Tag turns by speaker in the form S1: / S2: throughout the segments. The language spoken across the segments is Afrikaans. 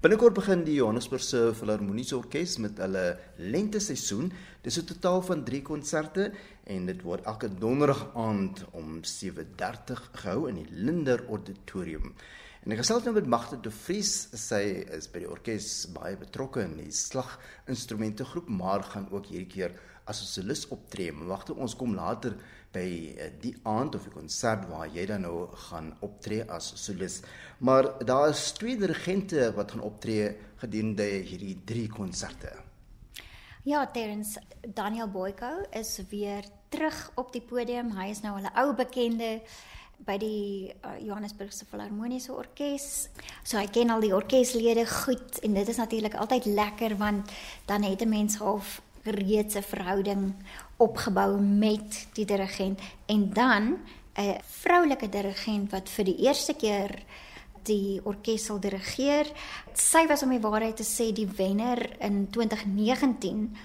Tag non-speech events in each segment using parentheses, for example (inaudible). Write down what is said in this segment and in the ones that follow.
S1: Binnekort begin die Johannesburgse Filharmoniese Orkees met hulle lente seisoen. Dis 'n totaal van 3 konserte en dit word elke donderdag aand om 7:30 gehou in die Linder Auditorium. En ek gesels nou met Magte de Vries. Sy is by die orkes baie betrokke in die slaginstrumente groep, maar gaan ook hierdie keer as 'n solis optree. Magte, ons kom later by eh, die aand of die konsert waar jy dan nou gaan optree as solis. Maar daar is twee dirigente wat gaan optree gedurende hierdie drie konserte.
S2: Ja, Terence Daniel Boyko is weer terug op die podium. Hy is nou 'n ou bekende by die uh, Johannesburgse Filharmoniese Orkees. So hy ken al die orkeslede goed en dit is natuurlik altyd lekker want dan het 'n mens half reeds 'n verhouding opgebou met die dirigent en dan 'n vroulike dirigent wat vir die eerste keer die orkes sal dirigeer. Sy was om die waarheid te sê die wenner in 2019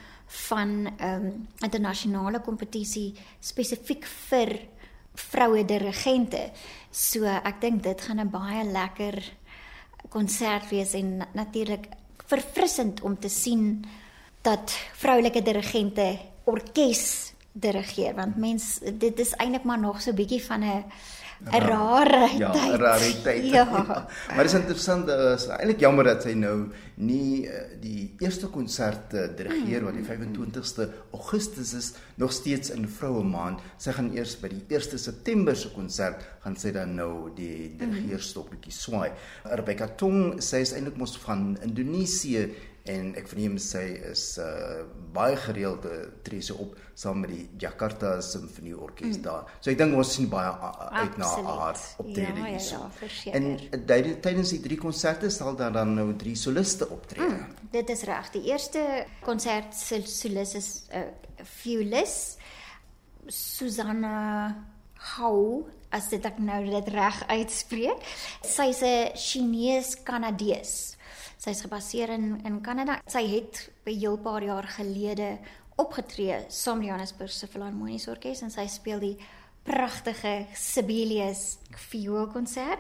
S2: van 'n um, internasionale kompetisie spesifiek vir vroue dirigente. So ek dink dit gaan 'n baie lekker konsert wees en natuurlik verfrissend om te sien dat vroulike dirigente orkes dirigeer want mens dit is eintlik maar nog so 'n bietjie van 'n 'n rare
S1: ja, tyd. Ja, rare tyd. Ja. maar dit is interessant, dit is eintlik jammer dat sy nou nie uh, die eerste konsert dirigeer wat die 25ste Augustus is nog steeds in vroue maand. Sy gaan eers by die 1 September se konsert gaan sy dan nou die dirigeerstokkie swaai. Rebecca Tong sy is eintlik mos van Indonesië en ek verneem sy is uh, baie gereeld uh, tree sy op saam met die Jakarta Simfonie Orkees mm. daar. So ek dink ons sien baie uit na haar optrede
S2: ja,
S1: hierso.
S2: Ja, ja,
S1: en uh, tydens die drie konserte sal daar dan nou drie soliste optree. Mm,
S2: dit is reg. Die eerste konsert se solis is 'n uh, violist Susanna Hou as dit ek nou dit reg uitspreek. Sy's 'n Chinese Kanadees. Sy is gebaseer in in Kanada. Sy het 'n heel paar jaar gelede opgetree saam met Johannesburgse Philharmoniese Orkees en sy speel die pragtige Sibelius vioolkonsert.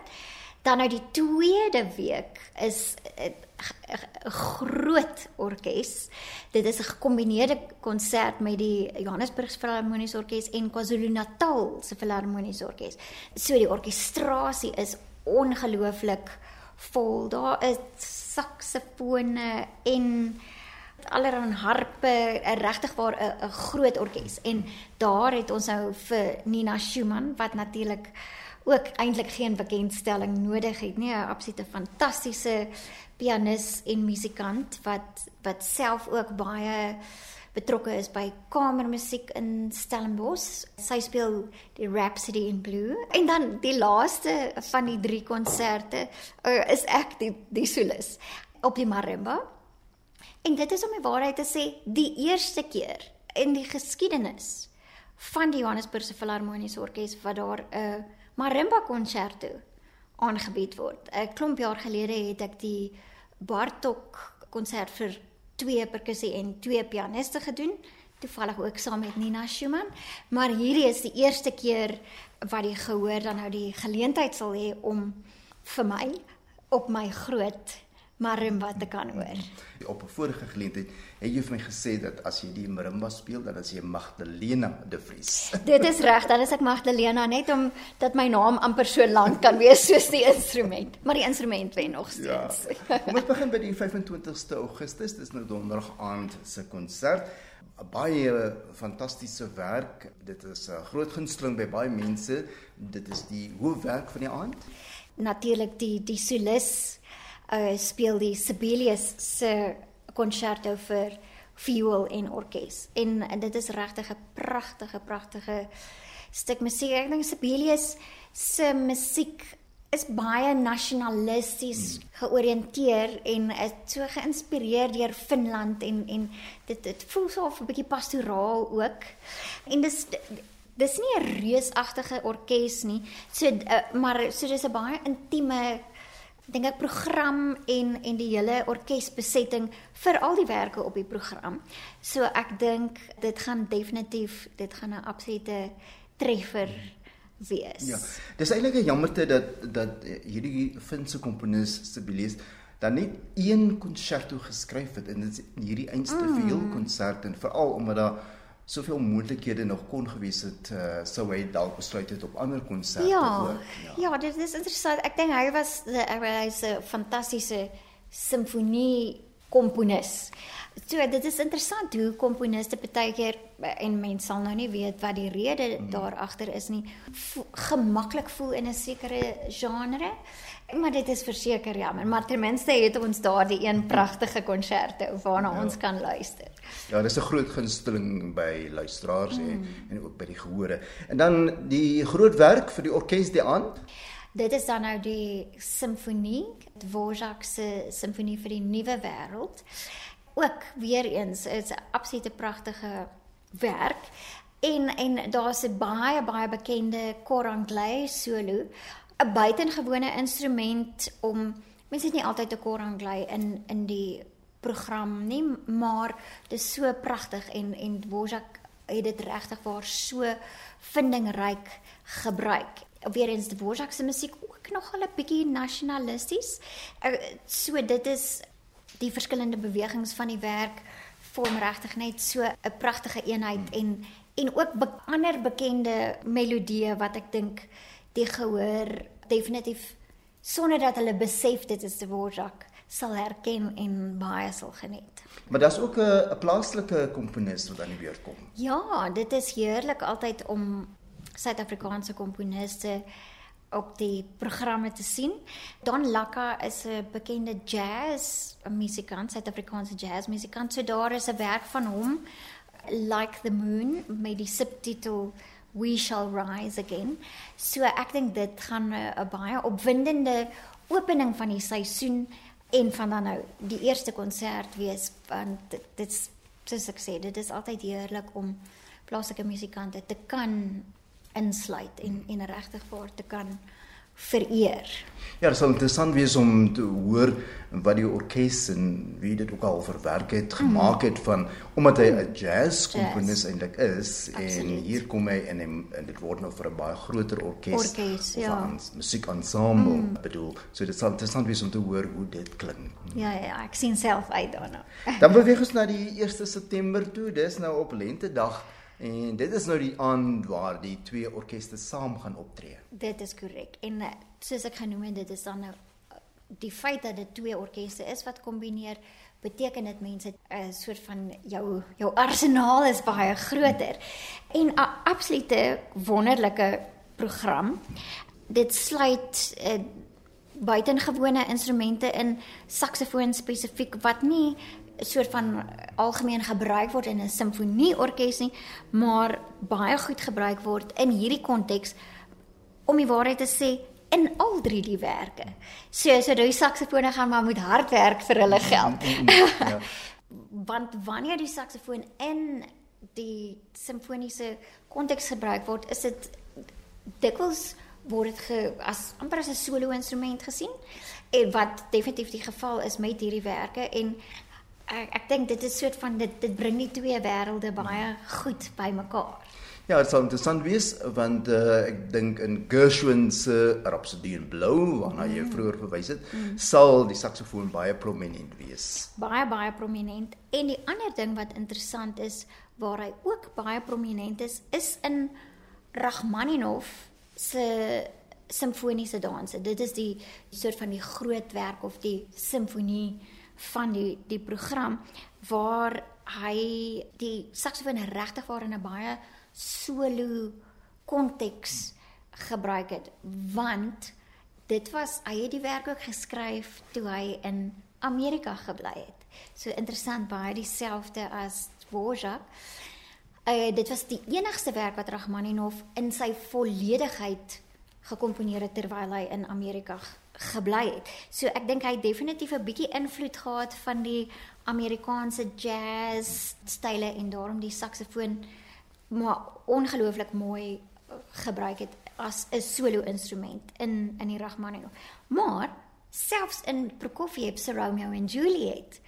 S2: Dan nou die tweede week is 'n groot orkes. Dit is 'n gekombineerde konsert met die Johannesburgse Philharmoniese Orkees en KwaZulu-Natal se Philharmoniese Orkees. So die orkestrasie is ongelooflik vol. Daar is saksofone en allerlei harpe, regtig waar 'n groot orkes. En daar het ons nou vir Nina Schumann wat natuurlik ook eintlik geen bekendstelling nodig het nie, 'n absolute fantastiese pianis en musikant wat wat self ook baie betrokke is by kamermusiek in Stellenbosch. Sy speel die Rhapsody in Blue en dan die laaste van die drie konserte uh, is ek die die solis op die marimba. En dit is om die waarheid te sê, die eerste keer in die geskiedenis van die Johannesburgse Filharmoniese Orkees wat daar 'n uh, marimba konserto aangebied word. 'n Klomp jaar gelede het ek die Bartok konsert vir twee perkussie en twee pianiste gedoen, toevallig ook saam met Nina Schumann, maar hierdie is die eerste keer wat die gehoor dan nou die geleentheid sal hê om vir my op my groot marimba te kan hoor.
S1: Op 'n vorige geleentheid het jy vir my gesê dat as jy die marimba speel dan is jy Magdalena de Vries. (laughs)
S2: Dit is reg, dan is ek Magdalena net om dat my naam amper so lank kan wees soos die instrument, maar die instrument wen nog steeds.
S1: Ja. Kom ons begin by die 25ste Augustus, dis nou donderdag aand se konsert. 'n Baie fantastiese werk. Dit is 'n groot gunsteling by baie mense. Dit is die hoofwerk van die aand.
S2: Natuurlik die die solis uh, speel die Sibelius se konserto vir viool en orkes. En, en dit is regtig 'n pragtige pragtige stuk musiek. Ek dink Sibelius se musiek is baie nasionalisties georiënteer en is so geïnspireer deur Finland en en dit dit voel so 'n bietjie pastoraal ook. En dis dis nie 'n reusagtige orkes nie. So uh, maar so dis 'n baie intieme dink ek program en en die hele orkesbesetting vir al die werke op die program. So ek dink dit gaan definitief dit gaan 'n absolute treffer wees.
S1: Ja. Dis eintlik 'n jammerte dat dat hierdie Finse komponis Sibelius dan net een konserto geskryf het en dit is hierdie einste mm. vir heel konsert en veral omdat daar soveel moontlikhede nog kon gewees het uh, sou hy dalk besluit het op ander konserte
S2: ja, ook. Ja. Ja, dit is interessant. Ek dink hy was hy's 'n fantastiese simfonie komponis. So dit is interessant hoe komponiste baie keer en mense sal nou nie weet wat die rede mm. daar agter is nie, vo, gemaklik voel in 'n sekere genre. Maar dit is verseker jammer, maar ten minste het ons daardie een pragtige konserte waarna ja. ons kan luister.
S1: Ja, dis 'n groot gunsteling by luisteraars mm. en en ook by die gehore. En dan die groot werk vir die orkes die aand.
S2: Dit is dan nou die simfonie, Dvorak se simfonie vir die nuwe wêreld. Ook weer eens, is 'n absolute pragtige werk. En en daar's 'n baie baie bekende Cor Anglais solo 'n buitengewone instrument om mense het nie altyd 'n koranglei in in die program nie, maar dit is so pragtig en en Dvorak het dit regtig waar so vindingryk gebruik. Weerens Dvorak se musiek ook nog 'n bietjie nasionalisties. Eh, so dit is die verskillende bewegings van die werk vorm regtig net so 'n pragtige eenheid en en ook be ander bekende melodieë wat ek dink die gehoor definitief sonder dat hulle besef dit is die Dvorak sal herken en baie sal geniet.
S1: Maar daar's ook 'n plaaslike komponis wat aan die beurt kom.
S2: Ja, dit is heerlik altyd om Suid-Afrikaanse komponiste op die programme te sien. Don Laka is 'n bekende jazz musikant, Suid-Afrikaanse jazz musikant. So daar is 'n werk van hom Like the Moon met die subtitel we shall rise again. So ek dink dit gaan 'n baie opwindende opening van die seisoen en van dan nou die eerste konsert wees want dit dit soos ek sê dit is altyd heerlik om plaaslike musikante te kan insluit en en regtig vir te kan vereer.
S1: Ja, dit sal interessant wees om te hoor wat die orkes en wie dit ook al verwerk het, mhm. gemaak het van omdat hy 'n jazz komponis eintlik is Absoluut. en hier kom hy in en, en dit word nou vir 'n baie groter orkes.
S2: Orkes, ja.
S1: Musiekensemble mm. bedoel. So dit sal interessant wees om te hoor hoe dit klink.
S2: Ja, ja, ja ek sien self uit daarna.
S1: Dan beweeg (laughs) ons na die 1 September toe. Dis nou op lentedag. En dit is nou die aand waar die twee orkeste saam gaan optree.
S2: Dit is korrek. En eh, soos ek genoem het, dit is dan nou eh, die feit dat dit twee orkeste is wat kombineer, beteken dit mense 'n soort van jou jou arsenaal is baie groter. En 'n absolute wonderlike program. Dit sluit uh, buitengewone instrumente in, saksofoon spesifiek wat nie soort van algemeen gebruik word in 'n simfonieorkes nie, maar baie goed gebruik word in hierdie konteks om die waarheid te sê in al drie die werke. So so die saksofone gaan maar moet hard werk vir hulle geld. ja. (laughs) Want wanneer die saksofoon in die simfoniese konteks gebruik word, is dit dikwels word dit ge, as amper as 'n solo instrument gesien en wat definitief die geval is met hierdie werke en ek ek dink dit is soort van dit dit bring die twee wêrelde baie goed bymekaar.
S1: Ja, dit sal interessant wees want uh, ek dink in Gershwin se Rhapsody in Blue waarna jy mm. vroeër verwys het, mm. sal die saksofoon baie prominent wees.
S2: Baie baie prominent. En die ander ding wat interessant is waar hy ook baie prominent is, is in Rachmaninov se simfoniese danse. Dit is die soort van die groot werk of die simfonie van die die program waar hy die saksofoon regtig waar in 'n baie solo konteks gebruik het want dit was hy het die werk ook geskryf toe hy in Amerika gebly het. So interessant baie dieselfde as Dvorak. Uh, dit was die enigste werk wat Rachmaninov in sy volledigheid gekomponeer het terwyl hy in Amerika gebly het. So ek dink hy het definitief 'n bietjie invloed gehad van die Amerikaanse jazz style en daarom die saksofoon maar ongelooflik mooi gebruik het as 'n solo instrument in in die Rachmaninov. Maar selfs in Prokofiev se Romeo and Juliet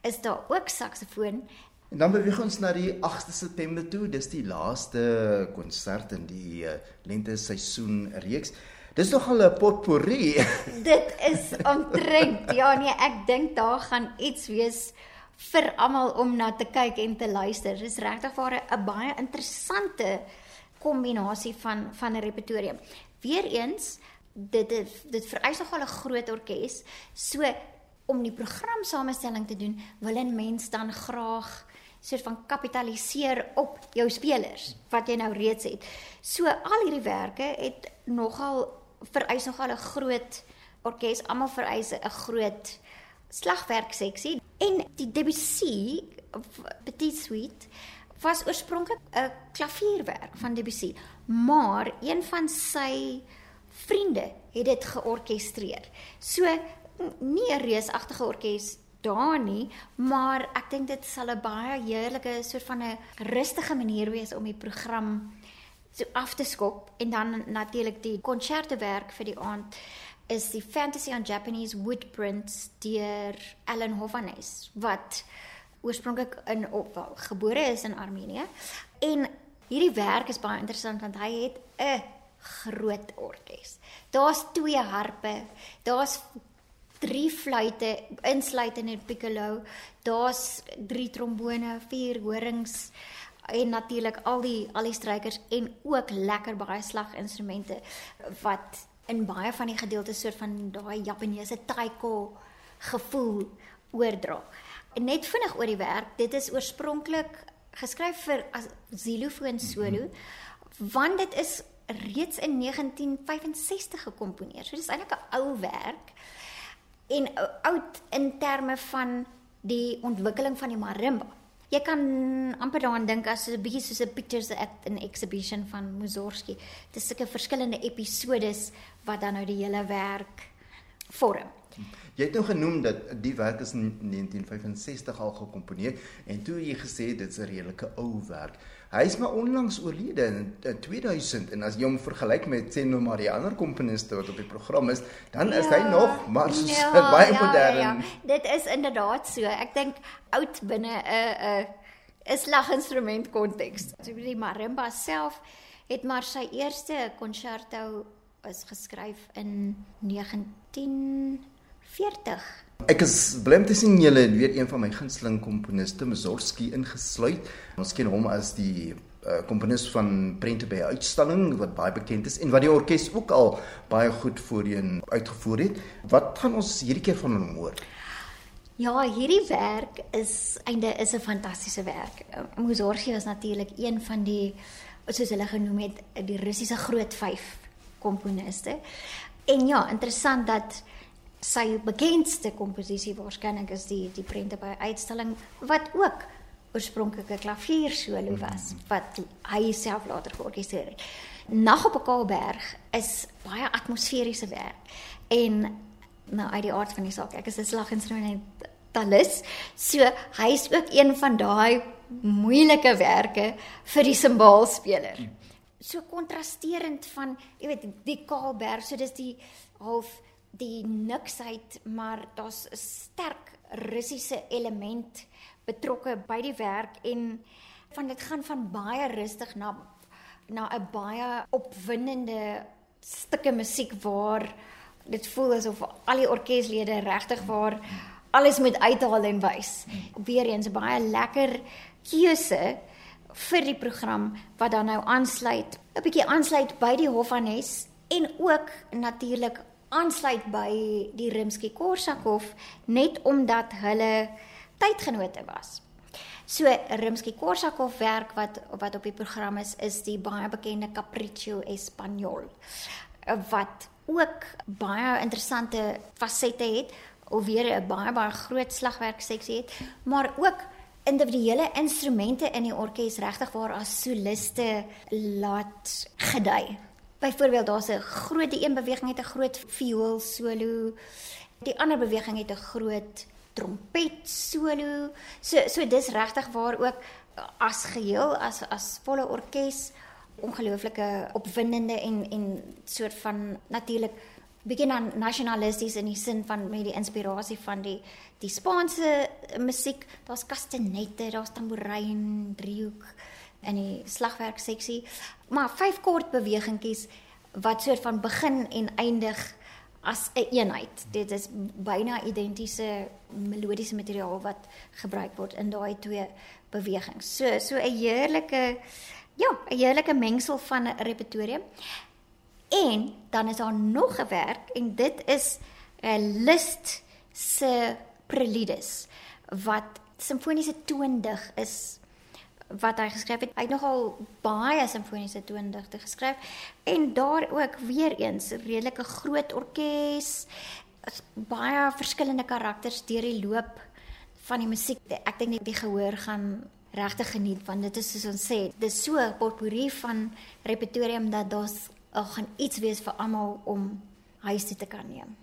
S2: is daar ook saksofoon.
S1: En dan beweeg ons na die 8de September toe. Dis die laaste konsert in die uh, lente seisoen reeks. Dis nogal 'n potpourri. (laughs)
S2: Dit is omtrent. Ja nee, ek dink daar gaan iets wees vir almal om na te kyk en te luister. Dis regtig waar 'n baie interessante kombinasie van van 'n repertorium. Weereens dit dit, dit vereis nogal 'n groot orkes. So om die programsamestelling te doen, wil 'n mens dan graag soort van kapitaliseer op jou spelers wat jy nou reeds het. So al hierdie werke het nogal vereis nogal 'n groot orkes, almal vereis 'n groot slagwerk seksie en die Debussy Petit Suite was oorspronklik 'n klavierwerk van Debussy, maar een van sy vriende het dit georkestreer. So nie 'n reusagtige orkes daar nie, maar ek dink dit sal 'n baie heerlike soort van 'n rustige manier wees om die program so af te skop en dan natuurlik die konsertewerk vir die aand is die Fantasy on Japanese Woodprints deur Alan Hovanes wat oorspronklik in op wel, gebore is in Armenië en hierdie werk is baie interessant want hy het 'n groot orkes. Daar's twee harpe, daar's drie fluitte insluitend in piccolo, daar's drie trombone, vier horings en natuurlik al die al die strykers en ook lekker baie slaginstrumente wat in baie van die gedeeltes soort van daai Japaneese taiko gevoel oordra. Net vinnig oor die werk, dit is oorspronklik geskryf vir as xylofoon solo want dit is reeds in 1965 gekomponeer. So dis eintlik 'n ou werk en oud in terme van die ontwikkeling van die marimba jy kan amper daaraan dink as 'n bietjie soos 'n pictures at an exhibition van Mussorgsky. Dit is sulke verskillende episodes wat dan nou die hele werk vorm.
S1: Jy het nou genoem dat die werk is in 1965 al gekomponeer en toe jy gesê dit's 'n redelike ou werk. Hy is maar onlangs oorlede in, in 2000 en as jy hom vergelyk met sê nou maar die ander komponiste wat op die program is, dan ja, is hy nog maar so ja, (laughs) baie ja, modern. Ja, ja.
S2: Dit is inderdaad so. Ek dink oud binne 'n 'n 'n slaginstrument konteks. So die marimba self het maar sy eerste concerto is geskryf in 1940.
S1: Ek is bly om te sien julle het weer een van my gunsteling komponiste, Mussorgsky ingesluit. Ons ken hom as die uh, komponis van Prente by uitstalling wat baie bekend is en wat die orkes ook al baie goed voorheen uitgevoer het. Wat gaan ons hierdie keer van hom hoor?
S2: Ja, hierdie werk is einde is 'n fantastiese werk. Mussorgsky was natuurlik een van die soos hulle genoem het, die Russiese groot 5 komponiste. En ja, interessant dat sy bekendste komposisie waarskynlik is die die prente by uitstalling wat ook oorspronklik 'n klavier solo was wat hy self later georkestreer het. Nag op 'n Kaalberg is baie atmosferiese werk en nou uit die aard van die saak ek is 'n slaginstrumentalist so hy's ook een van daai moeilike werke vir die simbaalspeler. So kontrasterend van jy weet die Kaalberg so dis die half die niksheid, maar daar's 'n sterk Russiese element betrokke by die werk en van dit gaan van baie rustig na na 'n baie opwindende stukke musiek waar dit voel asof al die orkeslede regtig waar alles moet uithaal en wys. Weereens 'n baie lekker keuse vir die program wat dan nou aansluit, 'n bietjie aansluit by die Hofhanes en ook natuurlik aansluit by die Rimsky-Korsakov net omdat hulle tydgenote was. So Rimsky-Korsakov werk wat wat op die program is is die baie bekende Capriccio Español wat ook baie interessante fasette het of weer 'n baie baie groot slagwerk seksie het, maar ook individuele instrumente in die orkes regtig waar as soliste laat gedei. Byvoorbeeld daar's 'n groot een beweging het 'n groot viool solo. Die ander beweging het 'n groot trompet solo. So so dis regtig waar ook as geheel as as volle orkes ongelooflike opwindende en en soort van natuurlik begin aan nasionalisties in die sin van met die inspirasie van die die Spaanse musiek. Daar's castanette, daar's tamboerijn, driehoek in die slagwerk seksie. Maar vyf kort bewegingkies wat soort van begin en eindig as 'n een eenheid. Dit is byna identiese melodiese materiaal wat gebruik word in daai twee bewegings. So so 'n heerlike ja, 'n heerlike mengsel van 'n repertorium. En dan is daar nog 'n werk en dit is 'n Liszt se Preludes wat simfoniese toondig is wat hy geskryf het. Hy het nogal baie simfoniese toondigte geskryf en daar ook weer eens redelike groot orkes, baie verskillende karakters deur die loop van die musiek. Ek dink net die gehoor gaan regtig geniet want dit is soos ons sê, dis so 'n potpourri van repertorium dat daar's gaan iets wees vir almal om huis toe te kan neem.